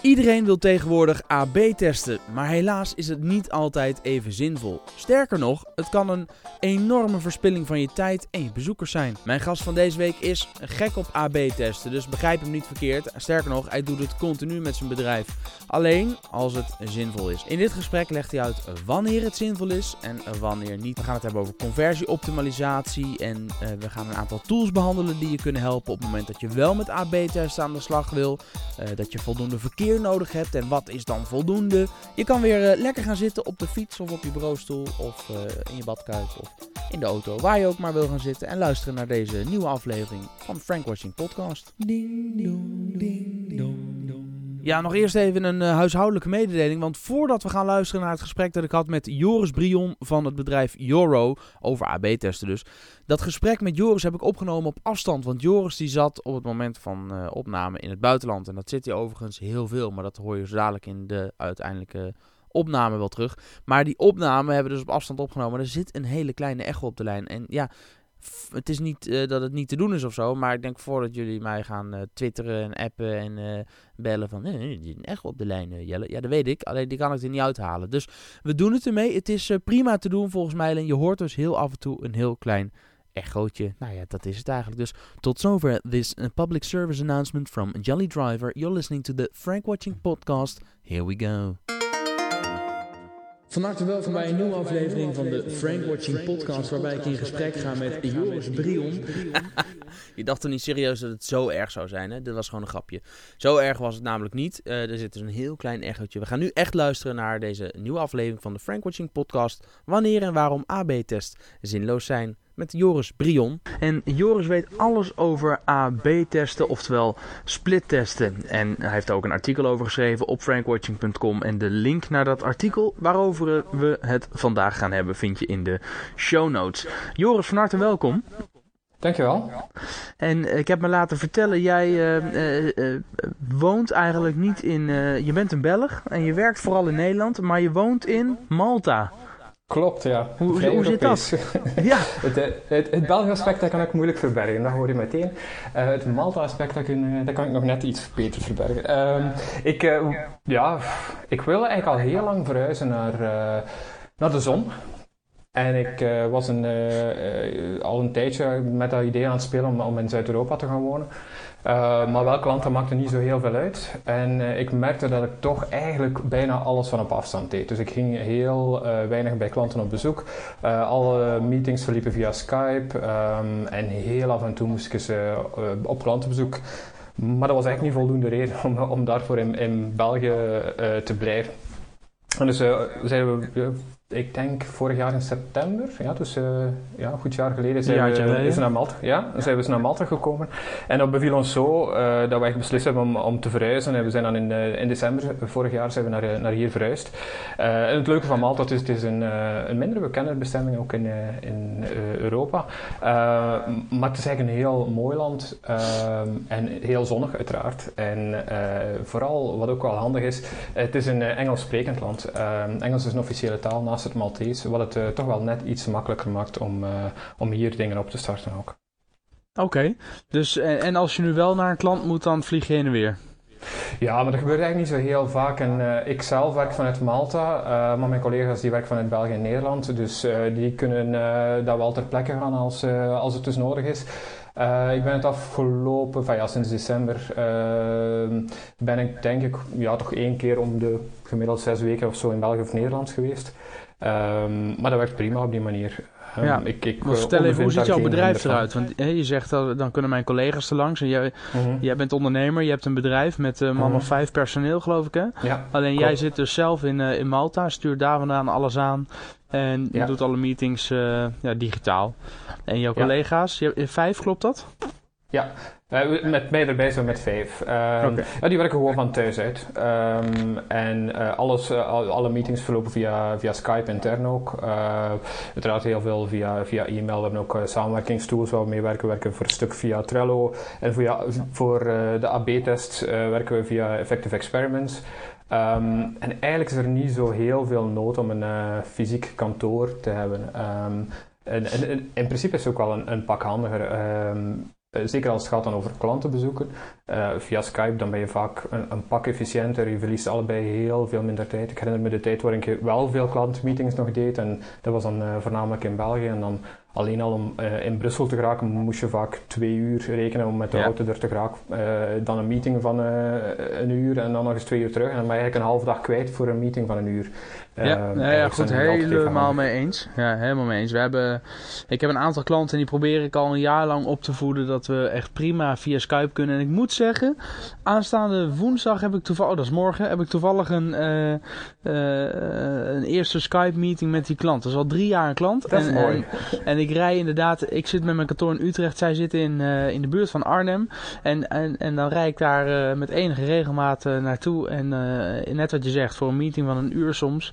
Iedereen wil tegenwoordig AB testen, maar helaas is het niet altijd even zinvol. Sterker nog, het kan een enorme verspilling van je tijd en je bezoekers zijn. Mijn gast van deze week is gek op AB testen, dus begrijp hem niet verkeerd. Sterker nog, hij doet het continu met zijn bedrijf. Alleen als het zinvol is. In dit gesprek legt hij uit wanneer het zinvol is en wanneer niet. We gaan het hebben over conversieoptimalisatie en uh, we gaan een aantal tools behandelen die je kunnen helpen op het moment dat je wel met AB testen aan de slag wil. Uh, dat je voldoende verkeer nodig hebt en wat is dan voldoende. Je kan weer uh, lekker gaan zitten op de fiets of op je bureaustoel of uh, in je badkuip of in de auto, waar je ook maar wil gaan zitten en luisteren naar deze nieuwe aflevering van Frank Watching Podcast. Ding ding. Ja, nog eerst even een uh, huishoudelijke mededeling. Want voordat we gaan luisteren naar het gesprek dat ik had met Joris Brion van het bedrijf Joro, over AB-testen dus. Dat gesprek met Joris heb ik opgenomen op afstand. Want Joris die zat op het moment van uh, opname in het buitenland. En dat zit hij overigens heel veel, maar dat hoor je zo dadelijk in de uiteindelijke opname wel terug. Maar die opname hebben we dus op afstand opgenomen. Er zit een hele kleine echo op de lijn. En ja, het is niet uh, dat het niet te doen is of zo, maar ik denk voordat jullie mij gaan uh, twitteren en appen en uh, bellen van, nee, die echt op de lijn, Jelle. Ja, dat weet ik, alleen die kan ik er niet uithalen. Dus we doen het ermee. Het is prima te doen volgens mij, en je hoort dus heel af en toe een heel klein echootje. Nou ja, dat is het eigenlijk. Dus tot zover this public service announcement from Jelly Driver. You're listening to the Frank Watching Podcast. Here we go. Van harte welkom bij een nieuwe aflevering van de Frank Watching Podcast, waarbij ik in gesprek ga met Joris Brion. Je dacht toch niet serieus dat het zo erg zou zijn, hè? Dit was gewoon een grapje. Zo erg was het namelijk niet. Uh, er zit dus een heel klein echootje. We gaan nu echt luisteren naar deze nieuwe aflevering van de Frank Watching Podcast. Wanneer en waarom AB-tests zinloos zijn met Joris Brion. En Joris weet alles over AB-testen, oftewel split-testen. En hij heeft er ook een artikel over geschreven op frankwatching.com. En de link naar dat artikel waarover we het vandaag gaan hebben vind je in de show notes. Joris, van harte welkom. Dankjewel. En ik heb me laten vertellen, jij uh, uh, uh, woont eigenlijk niet in... je bent een Belg en je werkt vooral in Nederland, maar je woont in Malta. Klopt, ja. Hoe, hoe zit dat? ja. het, het, het Belgisch aspect dat kan ik moeilijk verbergen, dat hoor je meteen. Uh, het Malta-aspect dat, dat, kan ik nog net iets beter verbergen. Uh, ik, uh, ja, ik wil eigenlijk al heel lang verhuizen naar, naar de zon. En ik was een, al een tijdje met dat idee aan het spelen om, om in Zuid-Europa te gaan wonen. Uh, maar welk land, dat maakte niet zo heel veel uit. En uh, ik merkte dat ik toch eigenlijk bijna alles van op afstand deed. Dus ik ging heel uh, weinig bij klanten op bezoek. alle meetings verliepen via Skype. Um, en heel af en toe moest ik op klantenbezoek. Maar dat was eigenlijk niet voldoende reden om, om daarvoor in, in België te blijven. En dus zeiden we ik denk vorig jaar in september, ja, dus uh, ja, een goed jaar geleden, zijn we, is naar Malta, ja, zijn we naar Malta gekomen. En dat beviel ons zo uh, dat wij beslist hebben om, om te verhuizen. En we zijn dan in, uh, in december vorig jaar zijn we naar, naar hier verhuisd. en het leuke van Malta is, het is een, een minder bekende bestemming ook in, in Europa. maar het is eigenlijk een heel mooi land en heel zonnig uiteraard. En vooral, wat ook wel handig is, het is een Engels sprekend land. Engels is een officiële taal naast het Maltese, wat het uh, toch wel net iets makkelijker maakt om, uh, om hier dingen op te starten ook. Oké, okay. dus en, en, als je nu wel naar een klant moet, dan vlieg je heen en weer? Ja, maar dat gebeurt eigenlijk niet zo heel vaak. En uh, ik zelf werk vanuit Malta, maar mijn collega's die werken vanuit België en Nederland. Dus die kunnen daar wel ter plekke gaan als, als het dus nodig is. Ik ben het afgelopen, van ja, sinds december, ben ik denk ik ja, toch één keer om de gemiddeld zes weken of zo in België of Nederland geweest. Um, maar dat werkt prima op die manier. Um, ja. ik, ik, maar vertel even, hoe ziet jouw bedrijf eruit? Want je zegt, dat, dan kunnen mijn collega's er langs. En jij, -huh. jij bent ondernemer, je hebt een bedrijf met uh, man of vijf personeel, geloof ik hè? Ja, Alleen klopt. jij zit dus zelf in, uh, in Malta, stuurt daar vandaan alles aan. En je ja. doet alle meetings ja, digitaal. En jouw collega's, je, vijf, klopt dat? Ja, uh, met mij erbij zo met vijf. Um, okay. ja, die werken gewoon van thuis uit. Um, en uh, alles, uh, alle meetings verlopen via, via Skype intern ook. uiteraard heel veel via, via e-mail. We hebben ook samenwerkingstools waar we mee werken. We werken voor een stuk via Trello. En voor, ja, voor de AB-test werken we via Effective Experiments. Um, en eigenlijk is er niet zo heel veel nood om een fysiek kantoor te hebben. En, en, en, in principe is het ook wel een, een pak handiger. Um, zeker als het gaat dan over klantenbezoeken, via Skype, dan ben je vaak een, een, pak efficiënter. Je verliest allebei heel veel minder tijd. Ik herinner me de tijd waarin ik wel veel klantenmeetings nog deed. En dat was dan voornamelijk in België. En dan alleen al om uh, in Brussel te geraken moest je vaak twee uur rekenen om met de auto er te geraken. Uh, dan een meeting van uh, een uur en dan nog eens twee uur terug. En dan ben je eigenlijk een halve dag kwijt voor een meeting van een uur. Ja, ja, ja goed, helemaal mee eens. Ja, helemaal mee eens. We hebben, ik heb een aantal klanten en die probeer ik al een jaar lang op te voeden dat we echt prima via Skype kunnen. En ik moet zeggen, aanstaande woensdag heb ik toevallig, oh, dat is morgen, heb ik toevallig een, een eerste Skype meeting met die klant. Dat is al drie jaar een klant. Dat is mooi. En, en ik rij inderdaad, ik zit met mijn kantoor in Utrecht, zij zitten in, uh, in de buurt van Arnhem. En, en, en dan rijd ik daar met enige regelmaat naartoe. En net wat je zegt, voor een meeting van een uur soms,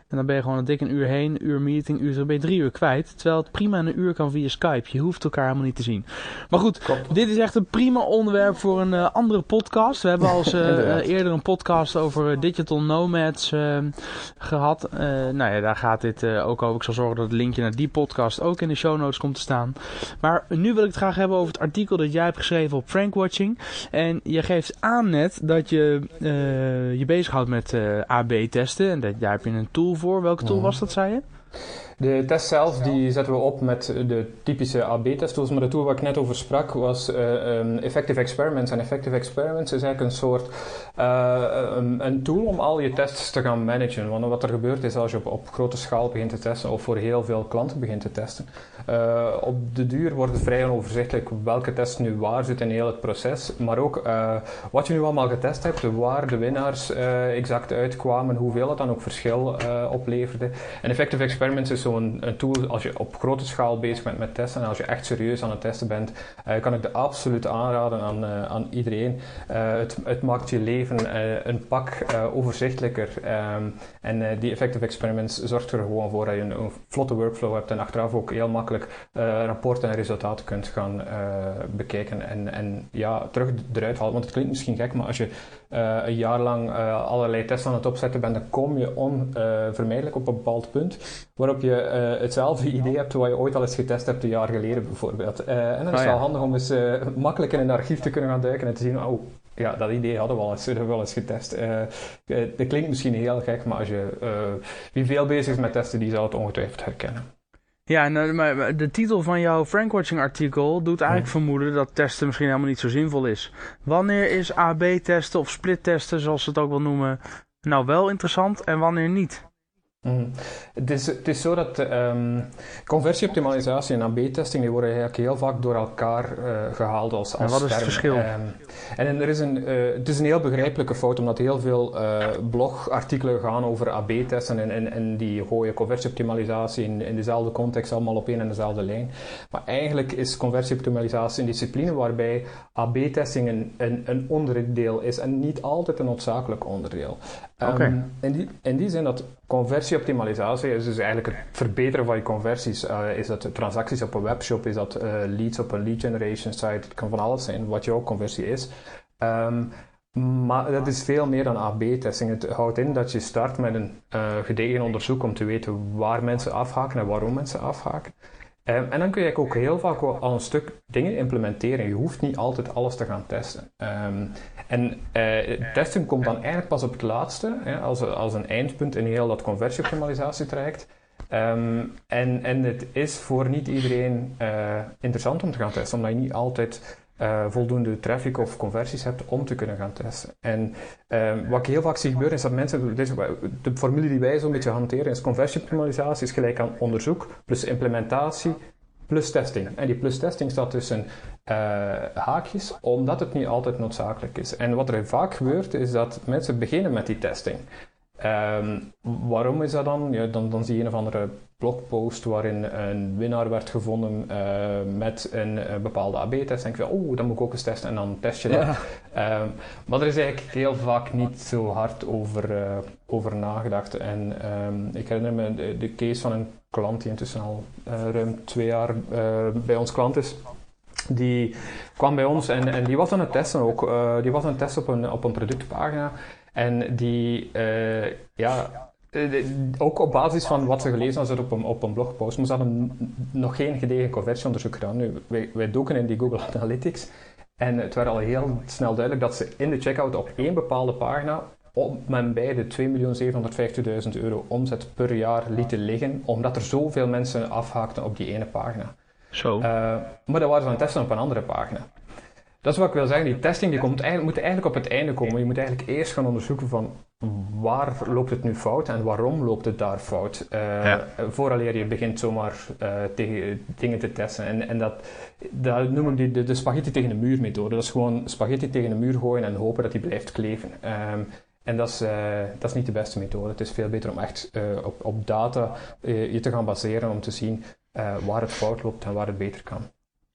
en dan ben je gewoon een dik een uur heen, een uur meeting, uur, dan ben je drie uur kwijt. Terwijl het prima een uur kan via Skype. Je hoeft elkaar helemaal niet te zien. Maar goed, dit is echt een prima onderwerp voor een uh, andere podcast. We hebben al uh, eerder een podcast over digital nomads uh, gehad. nou ja, daar gaat dit ook over. Ik zal zorgen dat het linkje naar die podcast ook in de show notes komt te staan. Maar nu wil ik het graag hebben over het artikel dat jij hebt geschreven op Frankwatching. En je geeft aan net dat je je bezighoudt met AB testen. En dat, daar heb je een tool voor. Welke tool was dat, zei je? De test zelf die zetten we op met de typische AB-testtools, maar de tool waar ik net over sprak was uh, um, Effective Experiments. En Effective Experiments is eigenlijk een soort uh, een, een, tool om al je tests te gaan managen. Want wat er gebeurt is als je op, op grote schaal begint te testen of voor heel veel klanten begint te testen, uh, op de duur wordt het vrij onoverzichtelijk welke test nu waar zit in heel het proces, maar ook wat je nu allemaal getest hebt, waar de winnaars exact uitkwamen, hoeveel het dan ook verschil opleverde. En Effective Experiments is zo een tool als je op grote schaal bezig bent met testen en als je echt serieus aan het testen bent, uh, kan ik de absoluut aanraden aan, uh, aan iedereen. Het, het, maakt je leven een pak overzichtelijker. Um, en die effective experiments zorgt er gewoon voor dat je een, een vlotte workflow hebt en achteraf ook heel makkelijk rapporten en resultaten kunt gaan bekijken en, en ja, terug eruit halen. Want het klinkt misschien gek, maar als je een jaar lang allerlei tests aan het opzetten bent, dan kom je onvermijdelijk op een bepaald punt waarop je uh, hetzelfde idee hebt wat je ooit al eens getest hebt een jaar geleden bijvoorbeeld. Uh, en dan is het ah, wel handig om eens uh, makkelijk in een archief te kunnen gaan duiken en te zien, oh ja, dat idee hadden we al eens, we wel eens getest. dat klinkt misschien heel gek, maar als je, wie veel bezig is met testen, die zal het ongetwijfeld herkennen. Ja, maar de titel van jouw Frankwatching artikel doet eigenlijk vermoeden dat testen misschien helemaal niet zo zinvol is. Wanneer is AB testen of split testen, zoals ze het ook wel noemen, nou wel interessant en wanneer niet? Mm. Het, is, het is zo dat um, conversieoptimalisatie en AB-testing die worden eigenlijk heel vaak door elkaar uh, gehaald als, als En wat is het verschil? Um, en er is een, uh, het is een heel begrijpelijke fout, omdat heel veel uh, blogartikelen gaan over AB-testen en, en, en, die gooien conversieoptimalisatie in, in dezelfde context allemaal op één en dezelfde lijn. Maar eigenlijk is conversieoptimalisatie een discipline waarbij AB-testing een, een, een, onderdeel is en niet altijd een noodzakelijk onderdeel. Um, in, die, in die zin dat conversieoptimalisatie is dus eigenlijk het verbeteren van je conversies. Uh, is dat transacties op een webshop, is dat uh, leads op een lead generation site, het kan van alles zijn, wat jouw conversie is. Um, maar dat is veel meer dan AB-testing. Het houdt in dat je start met een uh, gedegen onderzoek om te weten waar mensen afhaken en waarom mensen afhaken. Um, en dan kun je ook heel vaak al een stuk dingen implementeren. Je hoeft niet altijd alles te gaan testen. Um, en uh, testen komt dan eigenlijk pas op het laatste, als, als een eindpunt in heel dat conversieoptimalisatie traject. Um, en, en het is voor niet iedereen uh, interessant om te gaan testen, omdat je niet altijd uh, voldoende traffic of conversies hebt om te kunnen gaan testen. En um, wat ik heel vaak zie gebeuren is dat mensen, deze, de formule die wij zo'n beetje hanteren is conversieoptimalisatie is gelijk aan onderzoek plus implementatie plus testing. En die plus testing staat tussen uh, haakjes, omdat het niet altijd noodzakelijk is. En wat er vaak gebeurt, is dat mensen beginnen met die testing. Um, waarom is dat dan? Ja, dan? Dan zie je een of andere blogpost waarin een winnaar werd gevonden uh, met een, een bepaalde AB-test. denk je, oh, dan moet ik ook eens testen en dan test je dat. Ja. Um, maar er is eigenlijk heel vaak niet zo hard over, uh, over nagedacht. En um, ik herinner me de, de, case van een klant die intussen al uh, ruim twee jaar bij ons klant is. Die kwam bij ons en, en die was aan het testen ook. die was aan het testen op een, op een productpagina. En die, uh, ja, ook op basis van wat ze gelezen hadden op een, op een blogpost, maar ze hadden nog geen gedegen conversieonderzoek gedaan. Nu, wij, wij doken in die Google Analytics en het werd al heel snel duidelijk dat ze in de checkout op één bepaalde pagina op men bij de 2.750.000 euro omzet per jaar lieten liggen, omdat er zoveel mensen afhaakten op die ene pagina. Zo. Uh, maar dat waren ze aan het testen op een andere pagina. Dat is wat ik wil zeggen. Die testing die komt eigenlijk, moet eigenlijk op het einde komen. Je moet eigenlijk eerst gaan onderzoeken van waar loopt het nu fout en waarom loopt het daar fout. Uh, ja. Vooraleer je begint zomaar uh, tegen dingen te testen. En, en dat, dat noemen die de, de spaghetti tegen de muur methode. Dat is gewoon spaghetti tegen de muur gooien en hopen dat die blijft kleven. Um, en dat is, uh, dat is niet de beste methode. Het is veel beter om echt op, op data je te gaan baseren om te zien waar het fout loopt en waar het beter kan.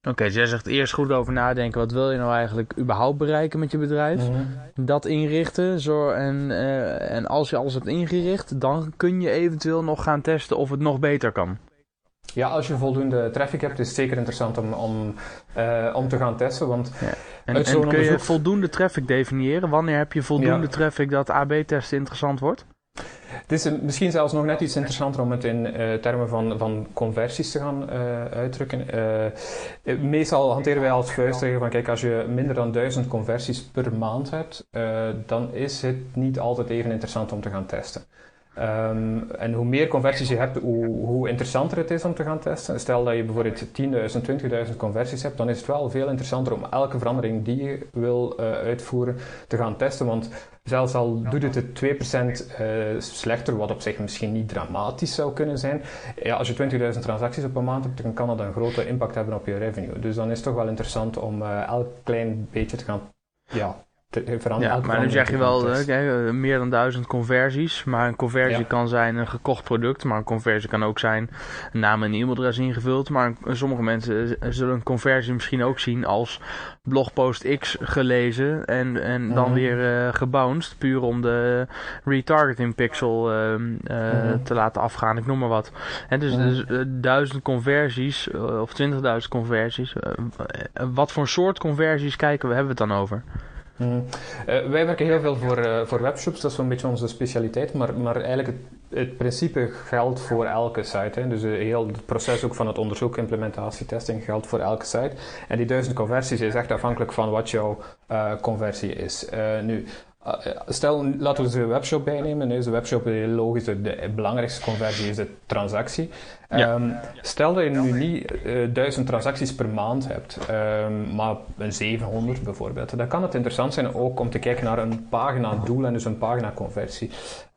Oké, okay, dus jij zegt eerst goed over nadenken. Wat wil je nou eigenlijk überhaupt bereiken met je bedrijf? Mm -hmm. Dat inrichten. Zo, en, en als je alles hebt ingericht, dan kun je eventueel nog gaan testen of het nog beter kan. Ja, als je voldoende traffic hebt, is het zeker interessant om, om, uh, om te gaan testen. Want ja. En, en kun je voldoende traffic definiëren? Wanneer heb je voldoende ja. traffic dat AB-testen interessant wordt? Het is misschien zelfs nog net iets interessanter om het in uh, termen van, van conversies te gaan uh, uitdrukken. Uh, meestal hanteren wij als vuistregel van kijk, als je minder dan 1000 conversies per maand hebt, dan is het niet altijd even interessant om te gaan testen. Um, en hoe meer conversies je hebt, hoe, interessanter het is om te gaan testen. Stel dat je bijvoorbeeld 10.000, 20.000 conversies hebt, dan is het wel veel interessanter om elke verandering die je wil uh, uitvoeren te gaan testen. Want zelfs al doet het het 2% uh, slechter, wat op zich misschien niet dramatisch zou kunnen zijn, ja, als je 20.000 transacties op een maand hebt, dan kan dat een grote impact hebben op je revenue. Dus dan is het toch wel interessant om uh, elk klein beetje te gaan ja, ja, maar nu zeg je wel uh, meer dan duizend conversies. Maar een conversie kan zijn een gekocht product. Maar een conversie kan ook zijn een naam en e-mailadres ingevuld. Maar sommige mensen zullen een conversie misschien ook zien als blogpost X gelezen. En, en dan mhm. weer uh, gebounced. Puur om de retargeting pixel uh, uh, te laten afgaan. Ik noem maar wat. En dus, dus duizend conversies of 20.000 conversies. wat voor soort conversies kijken we, hebben we het dan over? Mm. Uh, wij werken heel veel voor, uh, voor webshops, dat is een beetje onze specialiteit, maar, maar eigenlijk het, het principe geldt voor elke site. Hè. Dus uh, heel het proces ook van het onderzoek, implementatie, testing geldt voor elke site. En die duizend conversies is echt afhankelijk van wat jouw conversie is. nu, eh, stel, laten we de webshop bijnemen. Deze webshop is logisch, de belangrijkste conversie is de transactie. Ja. Um, stel dat je nu niet uh, duizend transacties per maand hebt, um, maar een 700 bijvoorbeeld. Dan kan het interessant zijn ook om te kijken naar een pagina doel en dus een pagina conversie.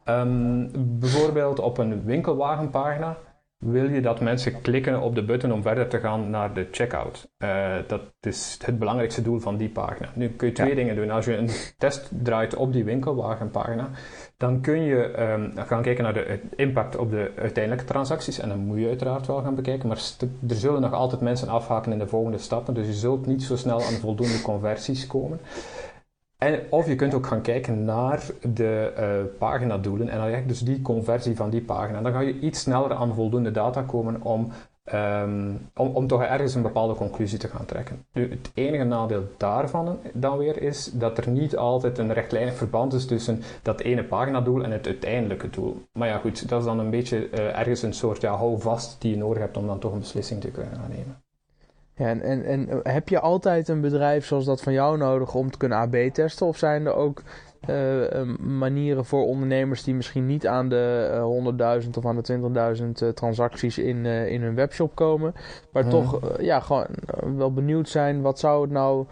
Um, bijvoorbeeld op een winkelwagenpagina wil je dat mensen klikken op de button om verder te gaan naar de checkout. Uh, dat is het belangrijkste doel van die pagina. Nu kun je twee dingen doen. Als je een test draait op die winkelwagenpagina, dan kun je um, gaan kijken naar de impact op de uiteindelijke transacties. En dan moet je uiteraard wel gaan bekijken. Maar er zullen nog altijd mensen afhaken in de volgende stappen. Dus je zult niet zo snel aan voldoende conversies komen. Of je kunt ook gaan kijken naar de uh, paginadoelen en dan je dus die conversie van die pagina. Dan ga je iets sneller aan voldoende data komen om, um, om, om toch ergens een bepaalde conclusie te gaan trekken. Nu, het enige nadeel daarvan dan weer is dat er niet altijd een rechtlijnig verband is tussen dat ene paginadoel en het uiteindelijke doel. Maar ja, goed, dat is dan een beetje uh, ergens een soort ja, houvast die je nodig hebt om dan toch een beslissing te kunnen gaan nemen. Ja, en, en, en heb je altijd een bedrijf zoals dat van jou nodig om te kunnen AB testen? Of zijn er ook uh, manieren voor ondernemers die misschien niet aan de uh, 100.000 of aan de 20.000 uh, transacties in, in hun webshop komen, maar toch ja, gewoon wel benieuwd zijn wat zou het nou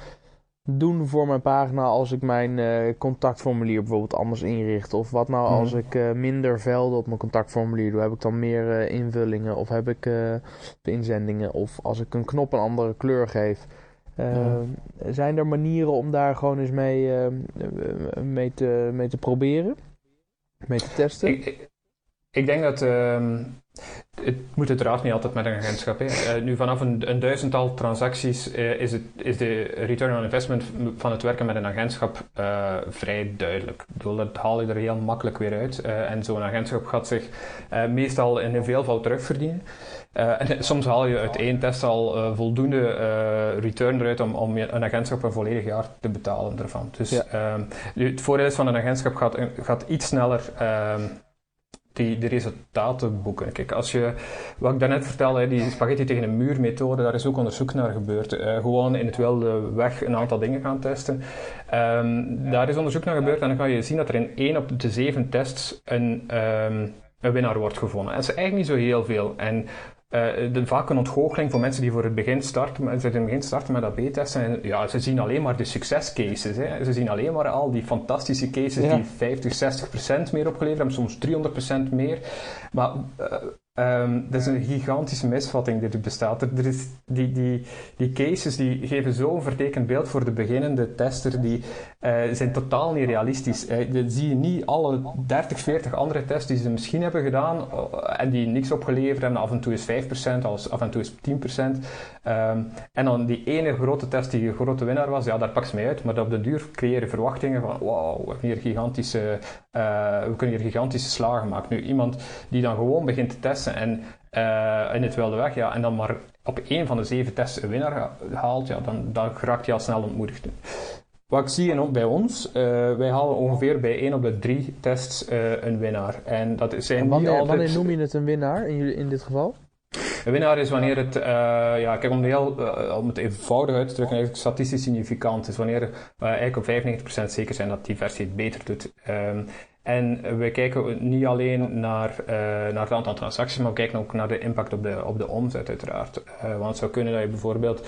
doen voor mijn pagina als ik mijn uh, contactformulier bijvoorbeeld anders inricht? Of wat nou als mhm. ik uh, minder velden op mijn contactformulier doe? Heb ik dan meer uh, invullingen of heb ik inzendingen? Of als ik een knop een andere kleur geef? Zijn er manieren om daar gewoon eens mee, mee, te, mee te proberen? Mee te testen? Ik, ik denk dat ehm, het moet uiteraard niet altijd met een agentschap. Uh, nu, vanaf een, een, duizendtal transacties uh, is, het, is de return on investment van het werken met een agentschap uh, vrij duidelijk. Ik bedoel, dat haal je er heel makkelijk weer uit. en zo'n agentschap gaat zich meestal in een veelvoud terugverdienen. en soms haal je uit één test al voldoende return eruit om, om een agentschap een volledig jaar te betalen ervan. Dus ja. Ehm, het voordeel is van een agentschap gaat, gaat iets sneller ehm, die de resultaten boeken. Kijk, als je, wat ik daarnet vertelde, die spaghetti tegen een muur methode, daar is ook onderzoek naar gebeurd. Uh, gewoon in het wilde weg een aantal dingen gaan testen. Um, daar is onderzoek naar gebeurd en dan kan je zien dat er in 1 op de 7 tests een, um, een winnaar wordt gevonden. En dat is eigenlijk niet zo heel veel. En uh, de, vaak een ontgoocheling voor mensen die voor het begin starten, ze in het begin starten met AB-testen. En ja, ze zien alleen maar de succescases. Hè. Ze zien alleen maar al die fantastische cases die 50, 60 procent meer opgeleverd hebben, soms 300 procent meer. Maar uh, Um, dat is een gigantische misvatting die er bestaat. Er, is die, die, die cases die geven zo'n vertekend beeld voor de beginnende tester, die uh, zijn totaal niet realistisch. Uh, dat zie je niet alle 30, 40 andere tests die ze misschien hebben gedaan uh, en die niks opgeleverd hebben. Af en toe is 5%, af en toe is 10%. Um, ehm, en dan die ene grote test die een grote winnaar was, ja, daar pak ze mee uit. Maar op de duur creëren verwachtingen van, wow, we hier gigantische, we kunnen hier gigantische slagen maken. Nu, iemand die dan gewoon begint te testen en uh, in het wilde weg, ja, en dan maar op één van de zeven tests een winnaar haalt, ja, dan, dan raakt hij al snel ontmoedigd. Wat ik zie en bij ons, uh, wij halen ongeveer bij één op de drie tests uh, een winnaar. En dat zijn en wanneer, niet altijd... wanneer noem je het een winnaar in, in dit geval? Een winnaar is wanneer het, uh, ja, kijk, om, heel, uh, om het eenvoudig uit te drukken, eigenlijk statistisch significant is. Wanneer we eigenlijk op 95% zeker zijn dat die versie het beter doet. Um, en we kijken niet alleen naar, uh, naar het aantal transacties, maar we kijken ook naar de impact op de, op de omzet uiteraard. Uh, want het zou kunnen dat je bijvoorbeeld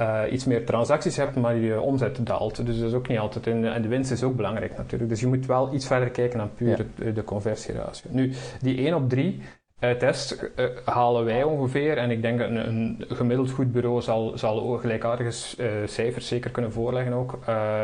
uh, iets meer transacties hebt, maar je omzet daalt. Dus dat is ook niet altijd. En, en de winst is ook belangrijk natuurlijk. Dus je moet wel iets verder kijken dan puur ja. de, de conversieratio. Nu, die 1 op 3 uh, test uh, halen wij ongeveer, en ik denk een, een gemiddeld goed bureau zal, zal gelijkaardige uh, cijfers zeker kunnen voorleggen ook.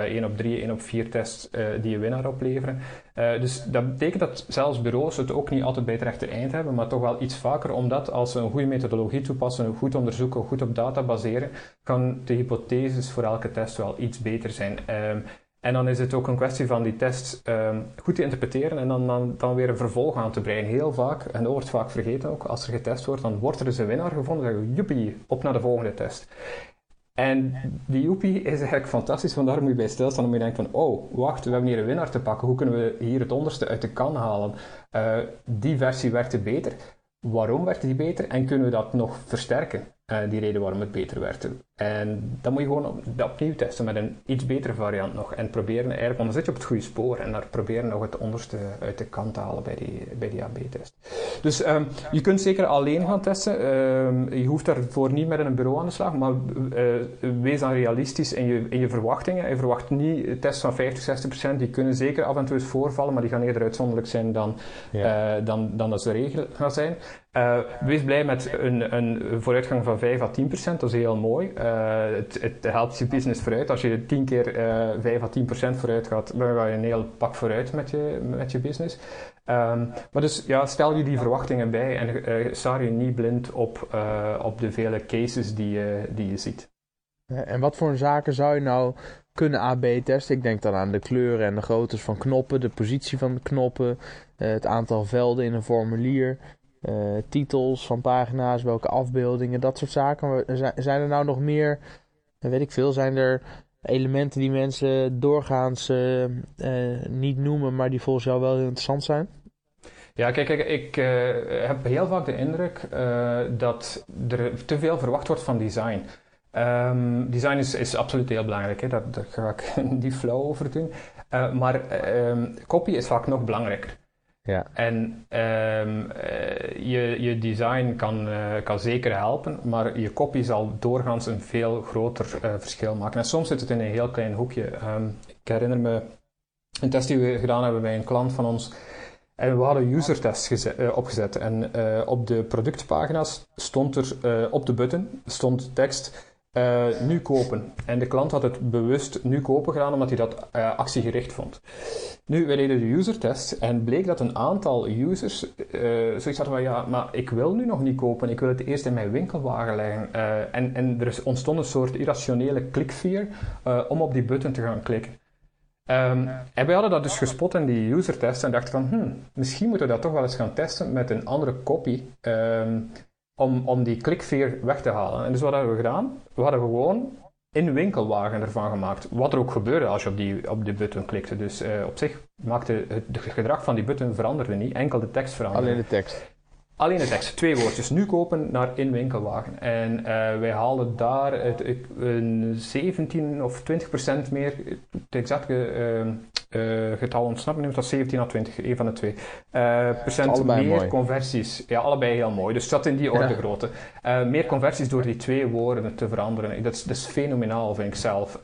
1 op 3, 1 op 4 tests die een winnaar opleveren. dus dat betekent dat zelfs bureaus het ook niet altijd bij het rechte eind hebben, maar toch wel iets vaker, omdat als ze een goede methodologie toepassen, goed onderzoeken, goed op data baseren, kan de hypotheses voor elke test wel iets beter zijn. Ehm, en dan is het ook een kwestie van die test um, goed te interpreteren en dan, dan, dan, weer een vervolg aan te breien. Heel vaak, en dat wordt vaak vergeten ook, als er getest wordt, dan wordt er dus een winnaar gevonden. Dan zeggen we, joepie, op naar de volgende test. En die joepie is eigenlijk fantastisch, want daar moet je bij stilstaan. Dan moet je denken van, oh, wacht, we hebben hier een winnaar te pakken. Hoe kunnen we hier het onderste uit de kan halen? Uh, die versie werkte beter. Waarom werkte die beter? En kunnen we dat nog versterken? Uh, die reden waarom het beter werkte. En dan moet je gewoon op, opnieuw testen met een iets betere variant nog. En proberen eigenlijk, want dan zit je op het goede spoor. En daar proberen nog het onderste uit de kant te halen bij die, bij die AB-test. Dus um, je kunt zeker alleen gaan testen. Um, je hoeft daarvoor niet met een bureau aan de slag. Maar uh, wees dan realistisch in je, in je verwachtingen. Je verwacht niet tests van 50, 60 procent. Die kunnen zeker af en toe eens voorvallen. Maar die gaan eerder uitzonderlijk zijn dan, ja. uh, dan, dan dat ze regel gaan zijn. Uh, wees blij met een, een vooruitgang van 5 à 10 procent. Dat is heel mooi. Uh, het, het, helpt je business vooruit. Als je 10 keer uh, 5 à 10 procent vooruit gaat, dan ga je een heel pak vooruit met je, met je business. Um, maar dus ja, stel je die verwachtingen bij en uh, je niet blind op, op de vele cases die, die je ziet. En wat voor zaken zou je nou kunnen AB-testen? Ik denk dan aan de kleuren en de groottes van knoppen, de positie van de knoppen, het aantal velden in een formulier. Uh, titels van pagina's, welke afbeeldingen, dat soort zaken. Zijn er nou nog meer, weet ik veel, zijn er elementen die mensen doorgaans uh, niet noemen, maar die volgens jou wel interessant zijn? Ja, kijk, ik heb heel vaak de indruk dat er te veel verwacht wordt van design. Um, design is, is absoluut heel belangrijk, hè? Daar, daar ga ik niet flauw over doen. maar um, copy is vaak nog belangrijker. Ja. En um, je, je design kan, uh, kan zeker helpen, maar je copy zal doorgaans een veel groter uh, verschil maken. En soms zit het in een heel klein hoekje. Um, ik herinner me een test die we gedaan hebben bij een klant van ons. En we hadden user tests uh, opgezet. En op de productpagina's stond er op de button stond tekst uh, nu kopen. En de klant had het bewust nu kopen gedaan omdat hij dat uh, actiegericht vond. Nu, wij deden de user test en bleek dat een aantal users uh, zoiets hadden van ja, maar ik wil nu nog niet kopen, ik wil het eerst in mijn winkelwagen leggen. en, en er ontstond een soort irrationele klikvier om op die button te gaan klikken. Um, en wij hadden dat dus gespot in die user test en dachten van, hmm, misschien moeten we dat toch wel eens gaan testen met een andere copy. Om, om die klikveer weg te halen. En dus wat hebben we gedaan? We hadden gewoon in-winkelwagen ervan gemaakt. Wat er ook gebeurde als je op die, op die button klikte. Dus op zich maakte het, het gedrag van die button veranderde niet, enkel de tekst veranderde. Alleen de tekst. Alleen de tekst, twee woordjes. Nu kopen naar in-winkelwagen. En uh, wij haalden daar het, een 17 of 20 procent meer, het exacte uh, uh, getal ontsnapt me, dat was 17 of 20, een van de twee. procent meer mooi. conversies. Ja, allebei heel mooi. Dus dat in die orde ja. grootte. meer conversies door die twee woorden te veranderen. Dat is, dat is fenomenaal, vind ik zelf.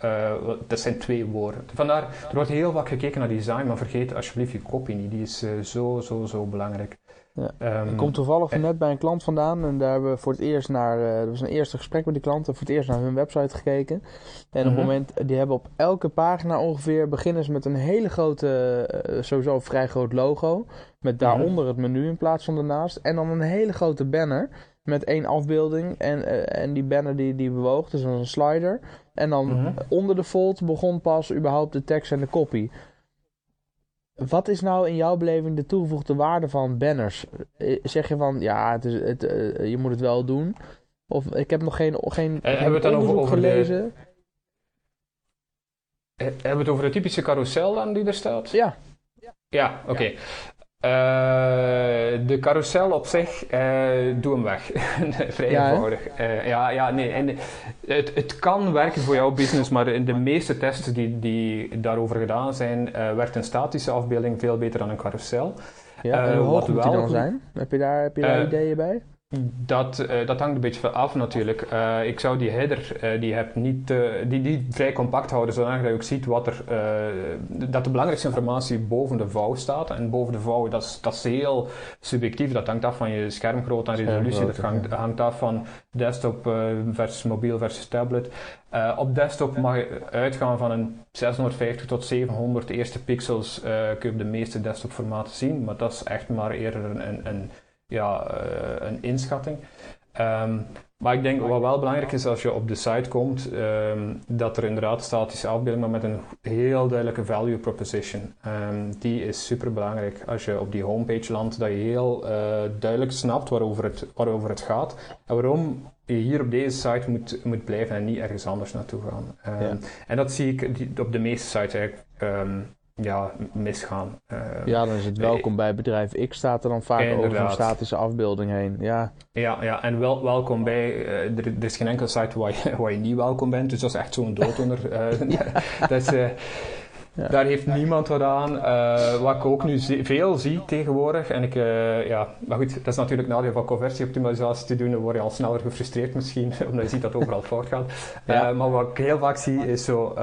dat zijn twee woorden. Vandaar, er wordt heel vaak gekeken naar design, maar vergeet alsjeblieft je copy niet. Die is zo, zo, zo belangrijk. Ja. Um, ik kom toevallig eh, net bij een klant vandaan en daar hebben we voor het eerst naar, uh, er was een eerste gesprek met die klanten, voor het eerst naar hun website gekeken. En op het mhm. moment, die hebben op elke pagina ongeveer, beginnen ze met een hele grote, uh, sowieso vrij groot logo, met mhm. daaronder het menu in plaats van ernaast. En dan een hele grote banner met één afbeelding en, en die banner die, die bewoog, dus een slider. En dan mhm. onder de fold begon pas überhaupt de tekst en de copy. Wat is nou in jouw beleving de toegevoegde waarde van banners? Eh, zeg je van ja, het is, het, uh, je moet het wel doen? Of ik heb nog geen, geen, uh, hebben we het dan over, over gelezen. De, hebben we het over de typische carousel dan die er staat? Ja. Ja, oké. Ja. Uh, de carousel op zich, uh, doe hem weg. Vrij ja, eenvoudig. Uh, ja, ja, nee. En het, het kan werken voor jouw business, maar in de meeste tests die, die daarover gedaan zijn, werkt een statische afbeelding veel beter dan een carousel. Ja, en hoe hoog moet die dan zijn? Heb je daar, heb je daar ideeën bij? Dat, uh, dat hangt een beetje af natuurlijk. Uh, ik zou die header uh, die hebt niet, die, die vrij compact houden, zodat je ook ziet wat er, dat de belangrijkste informatie boven de vouw staat. En boven de vouw, dat is, dat is heel subjectief. Dat hangt af van je schermgrootte en resolutie. Dat hangt, hangt, af van desktop versus mobiel versus tablet. op desktop mag je uitgaan van een 650 tot 700 eerste pixels kun je op de meeste desktopformaten zien. Maar dat is echt maar eerder een, een, een ja, uh, een inschatting. Um, maar ik denk wat wel belangrijk is als je op de site komt, um, dat er inderdaad statische afbeelding, maar met een heel duidelijke value proposition. Um, die is super belangrijk als je op die homepage landt, dat je heel uh, duidelijk snapt waarover het, waarover het gaat en waarom je hier op deze site moet, moet blijven en niet ergens anders naartoe gaan. Ja. En dat zie ik op de meeste sites eigenlijk ja, misgaan. Uh, ja, dan is het welkom bij bedrijf X staat er dan vaak over een statische afbeelding heen. Ja, ja, ja en wel, welkom bij, uh, er, er, is geen enkele site waar je, waar je niet welkom bent, dus dat is echt zo'n doodonder. Uh, dat ja. Daar heeft niemand wat aan. wat ik ook nu veel zie tegenwoordig, en ik, ja, maar goed, dat is natuurlijk nadeel van conversieoptimalisatie te doen, dan word je al sneller gefrustreerd misschien, omdat je ziet dat overal fout gaat. maar wat ik heel vaak zie is zo,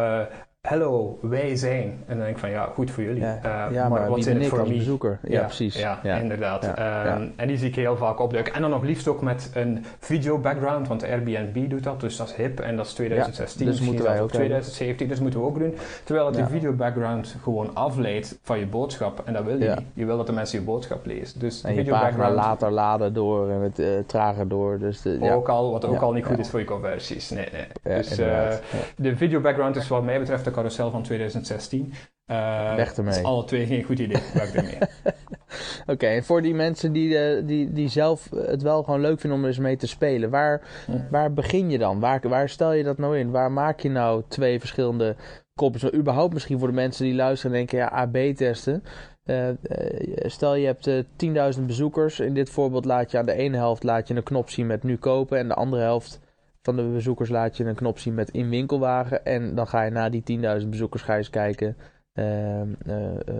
Hallo, wij zijn. En dan denk ik van ja, goed voor jullie. Ja, uh, ja maar, wat zijn het voor bezoeker? Ja, precies. Ja, inderdaad. Um, en die zie ik heel vaak opduiken. En dan nog liefst ook met een video background, want Airbnb doet dat, dus dat is hip en dat is 2016. dus moeten wij ook 2017, dus moeten we ook doen. Terwijl het die video background gewoon afleidt van je boodschap. En dat wil je niet. Je wil dat de mensen je boodschap lezen. Dus en je background later laden door en het uh, trager door. Dus de, ook al, wat ook al niet goed is voor je conversies. Nee, nee. dus uh, de video background is wat mij betreft de carousel van 2016. Uh, Weg ermee. is alle twee geen goed idee. Weg ermee. Oké, en voor die mensen die, uh, die, die zelf het wel gewoon leuk vinden om er eens mee te spelen, waar, waar begin je dan? Waar, waar stel je dat nou in? Waar maak je nou twee verschillende kopjes? überhaupt misschien voor de mensen die luisteren en denken, ja, AB testen. Uh, stel je hebt 10.000 bezoekers. In dit voorbeeld laat je aan de ene helft laat je een knop zien met nu kopen en de andere helft van de bezoekers laat je een knop zien met in winkelwagen. En dan ga je na die 10.000 bezoekers ga je eens kijken uh, uh,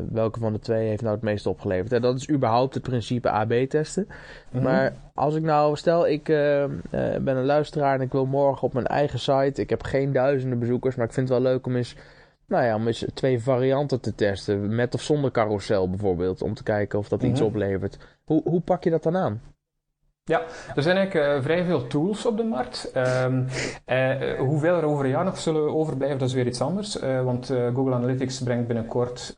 welke van de twee heeft nou het meest opgeleverd. En dat is überhaupt het principe AB testen. Mhm. Maar als ik nou, stel ik ben een luisteraar en ik wil morgen op mijn eigen site. Ik heb geen duizenden bezoekers, maar ik vind het wel leuk om eens nou ja, om eens twee varianten te testen. Met of zonder carousel bijvoorbeeld. Om te kijken of dat iets mhm. oplevert. Hoe, hoe pak je dat dan aan? Ja, er zijn eigenlijk uh, vrij veel tools op de markt. Um, uh, hoeveel er over een jaar nog zullen overblijven, dat is weer iets anders. Want Google Analytics brengt binnenkort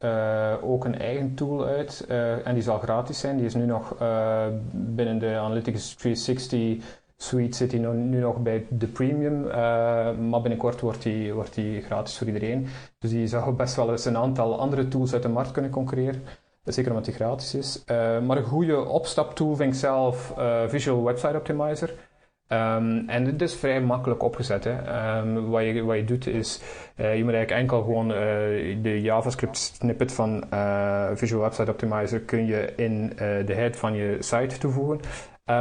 ook een eigen tool uit. en die zal gratis zijn. Die is nu nog binnen de Analytics 360 suite zit hij nu nog bij de premium. maar binnenkort wordt die, wordt die gratis voor iedereen. Dus die zou best wel eens een aantal andere tools uit de markt kunnen concurreren. Zeker omdat die gratis is. Uh, maar een goede opstaptool vind zelf uh, Visual Website Optimizer. Um, en het is vrij makkelijk opgezet. Um, wat, je, wat je doet is, uh, je moet eigenlijk enkel gewoon de JavaScript snippet van Visual Website Optimizer kun je in de head van je site toevoegen.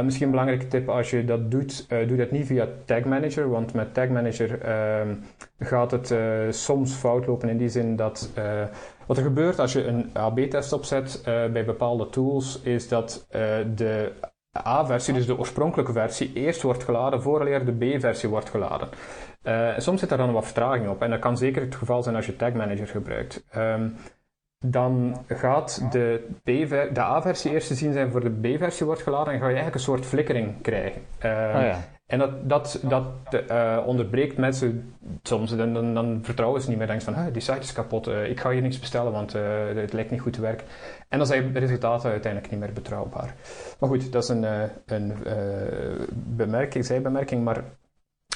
Misschien een belangrijke tip als je dat doet, doe dat niet via Tag Manager, want met Tag Manager um, gaat het soms fout lopen in die zin dat wat er gebeurt als je een AB-test opzet bij bepaalde tools, is dat de A-versie, dus de oorspronkelijke versie, eerst wordt geladen vooraleer de B-versie wordt geladen. Soms zit er dan wat vertraging op en dat kan zeker het geval zijn als je Tag Manager gebruikt. Um, dan gaat de, de A-versie eerst te zien zijn voor de B-versie wordt geladen en ga je eigenlijk een soort flikkering krijgen. Oh ja. En dat, dat, dat uh, onderbreekt mensen soms. Dan, dan, dan, vertrouwen ze niet meer. Denken van, die site is kapot. Uh, ik ga hier niks bestellen, want uh, het lijkt niet goed te werken. En dan zijn de resultaten uiteindelijk niet meer betrouwbaar. Maar goed, dat is een, een bemerking, zijbemerking. Maar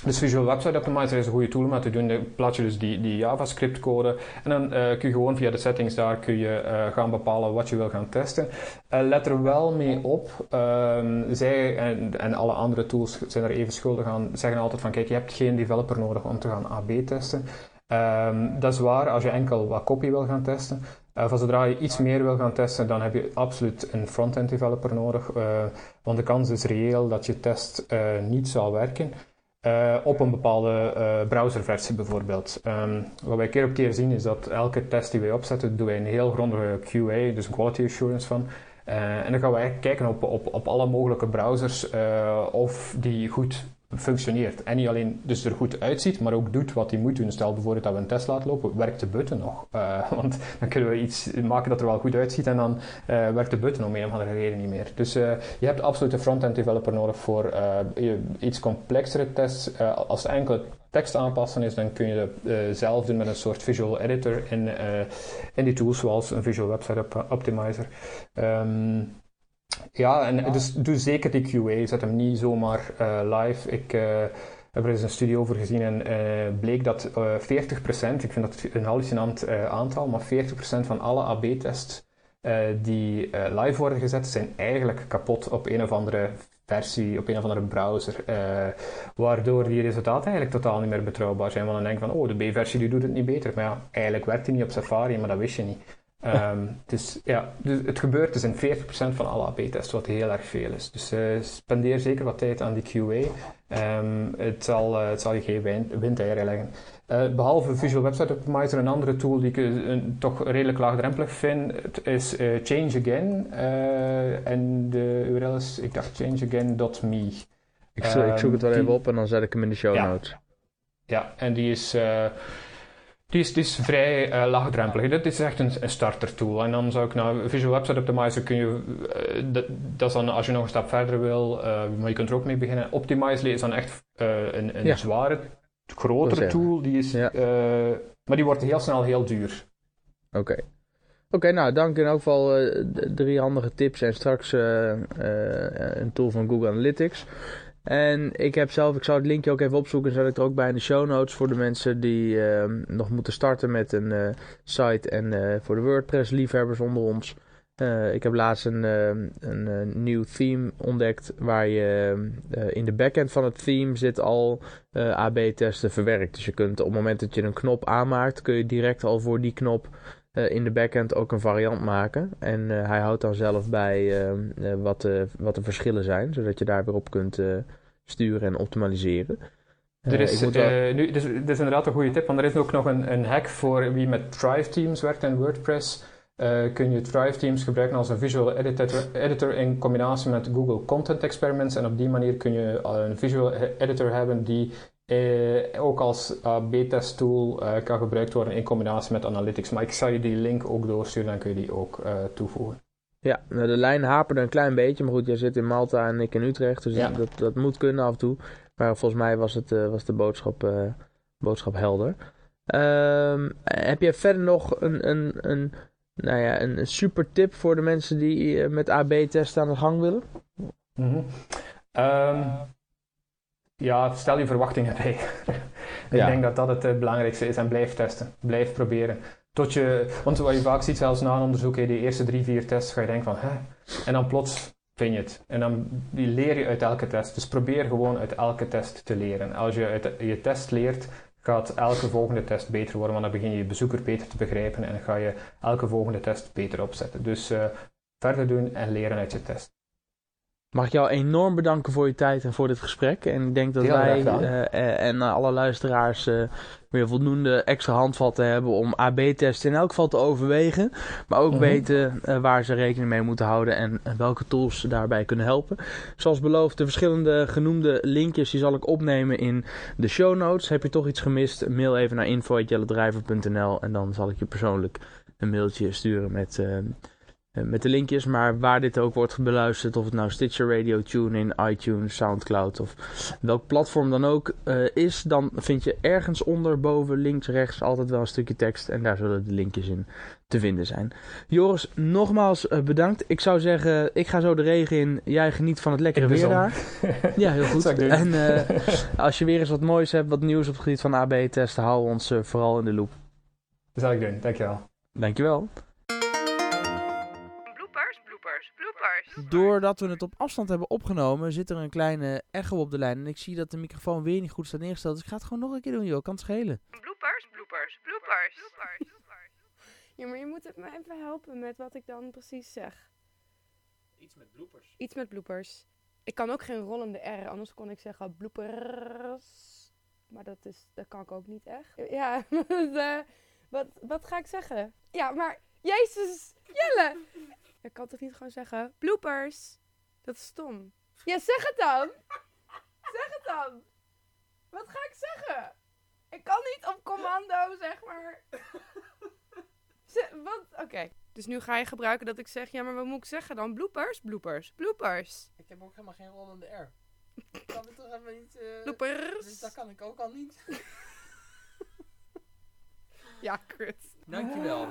dus Visual Website Optimizer is een goede tool om dat te doen. Dan plaats je dus die, die JavaScript code en dan uh, kun je gewoon via de settings daar kun je, uh, gaan bepalen wat je wil gaan testen. Uh, let er wel mee op, um, zij en, en alle andere tools zijn er even schuldig aan, zeggen altijd van kijk, je hebt geen developer nodig om te gaan AB testen. Um, dat is waar als je enkel wat copy wil gaan testen. Van zodra je iets meer wil gaan testen, dan heb je absoluut een front-end developer nodig. Want de kans is reëel dat je test niet zal werken. Uh, op een bepaalde uh, browserversie bijvoorbeeld. Um, wat wij keer op keer zien is dat elke test die wij opzetten, doen wij een heel grondige QA, dus een quality assurance van. Uh, en dan gaan wij kijken op, op, op alle mogelijke browsers of die goed functioneert. En niet alleen dus er goed uitziet, maar ook doet wat hij moet doen. Stel bijvoorbeeld dat we een test laten lopen, werkt de button nog? Uh, want dan kunnen we iets maken dat er wel goed uitziet en dan uh, werkt de button om een of andere reden niet meer. Dus uh, je hebt absoluut een front-end developer nodig voor iets complexere tests. als enkel tekst aanpassen is, dan kun je dat zelf doen met een soort visual editor in, in die tools zoals een Visual Website Optimizer. Um, ja, en dus doe zeker die QA. Zet hem niet zomaar uh, live. Ik uh, heb er eens een studie over gezien en uh, bleek dat 40%, ik vind dat een hallucinant aantal, maar 40% van alle AB-tests die live worden gezet, zijn eigenlijk kapot op een of andere versie, op een of andere browser. waardoor die resultaten eigenlijk totaal niet meer betrouwbaar zijn. Want dan denk je van, oh, de B-versie die doet het niet beter. Maar ja, eigenlijk werkt die niet op Safari, maar dat wist je niet. Um, dus ja, dus het gebeurt dus in 40% van alle AB-tests, wat heel erg veel is. Dus uh, spendeer zeker wat tijd aan die QA. Um, ehm, het, zal, uh, het zal je geen win windeieren leggen. Uh, behalve Visual Website Optimizer, een andere tool die ik toch redelijk laagdrempelig vind, is Change Again. en de URL is, ik dacht, changeagain.me. Ik, ik zoek het wel even op en dan zet ik hem in de show notes. Ja, ja en die is die is, vrij uh, laagdrempelig. Dit is echt een, een starter tool. En dan zou ik naar Visual Website Optimizer kun je, uh, dat, dat, is dan als je nog een stap verder wil, uh, maar je kunt er ook mee beginnen. Optimizely is dan echt een, een ja. zware, grotere tool. Die is, ja. maar die wordt heel snel heel duur. Oké. Okay. Oké, okay, nou dank in elk geval drie handige tips en straks een tool van Google Analytics. En ik heb zelf, ik zou het linkje ook even opzoeken, zet ik er ook bij in de show notes voor de mensen die uh, nog moeten starten met een uh, site en uh, voor de WordPress liefhebbers onder ons. Eh, ik heb laatst een, ehm, een nieuw theme ontdekt waar je in de backend van het theme zit al AB-testen verwerkt. Dus je kunt op het moment dat je een knop aanmaakt, kun je direct al voor die knop in de backend ook een variant maken. En hij houdt dan zelf bij ehm, wat, wat de verschillen zijn, zodat je daar weer op kunt sturen en optimaliseren. Er is, nu, dus, dit is inderdaad een goede tip, want er is ook nog een, een hack voor wie met Thrive Teams werkt in WordPress. Uh, kun je Thrive Teams gebruiken als een visual editor, editor, in combinatie met Google Content Experiments. En op die manier kun je een visual editor hebben die uh, ook als B-test tool kan gebruikt worden in combinatie met Analytics. Maar ik zal je die link ook doorsturen, dan kun je die ook toevoegen. Ja, nou, de lijn haperde een klein beetje. Maar goed, jij zit in Malta en ik in Utrecht. Dus dat, dat moet kunnen af en toe. Maar volgens mij was, het, uh, was de boodschap, uh, boodschap helder. Um, heb jij verder nog een, een, een, nou ja, een super tip voor de mensen die uh, met AB-testen aan de gang willen? Mm -hmm. um, ja, stel je verwachtingen bij. ik ja. denk dat dat het belangrijkste is en blijf testen. Blijf proberen. Tot je, want wat je vaak ziet, zelfs na een onderzoek, die eerste drie, vier tests, ga je denken van, hè? En dan plots vind je het. En dan leer je uit elke test. Dus probeer gewoon uit elke test te leren. Als je uit je test leert, gaat elke volgende test beter worden, want dan begin je je bezoeker beter te begrijpen en ga je elke volgende test beter opzetten. Dus uh, verder doen en leren uit je test. Mag ik jou enorm bedanken voor je tijd en voor dit gesprek. En ik denk dat wij uh, en alle luisteraars uh, weer voldoende extra handvatten hebben om AB-testen in elk geval te overwegen. Maar ook mhm. weten waar ze rekening mee moeten houden en welke tools ze daarbij kunnen helpen. Zoals beloofd, de verschillende genoemde linkjes die zal ik opnemen in de show notes. Heb je toch iets gemist? Mail even naar info.jellendrijver.nl en dan zal ik je persoonlijk een mailtje sturen met eh, met de linkjes. Maar waar dit ook wordt beluisterd, of het nou Stitcher Radio, TuneIn, iTunes, Soundcloud of welk platform dan ook uh, is, dan vind je ergens onder, boven, links, rechts altijd wel een stukje tekst. En daar zullen de linkjes in te vinden zijn. Joris, nogmaals uh, bedankt. Ik zou zeggen, ik ga zo de regen in. Jij geniet van het lekkere weer daar. ja, heel goed. En uh, als je weer eens wat moois hebt, wat nieuws op het gebied van AB-testen, hou ons vooral in de loop. Dat zal ik doen. Dankjewel. Dankjewel. Doordat we het op afstand hebben opgenomen, zit er een kleine echo op de lijn. En ik zie dat de microfoon weer niet goed staat neergesteld. Dus ik ga het gewoon nog een keer doen, joh. Kan het schelen. Bloopers, bloopers, bloopers. bloopers. Ja, maar je moet het me even helpen met wat ik dan precies zeg. Iets met bloopers. Iets met bloopers. Ik kan ook geen rollende R, anders kon ik zeggen bloopers. Maar dat, is, dat kan ik ook niet echt. Ja, eh, wat, wat ga ik zeggen? Ja, maar Jezus, Jelle! Ik kan toch niet gewoon zeggen, bloopers? Dat is stom. Ja, zeg het dan! Zeg het dan! Wat ga ik zeggen? Ik kan niet op commando, zeg maar. wat? Oké. Dus nu ga je gebruiken dat ik zeg, ja, maar wat moet ik zeggen dan? Bloopers? Bloopers. Bloopers. Ik heb ook helemaal geen rollende R. Ik kan het toch even niet... Uh... Bloopers. Dus dat kan ik ook al niet. ja, kut. Dankjewel.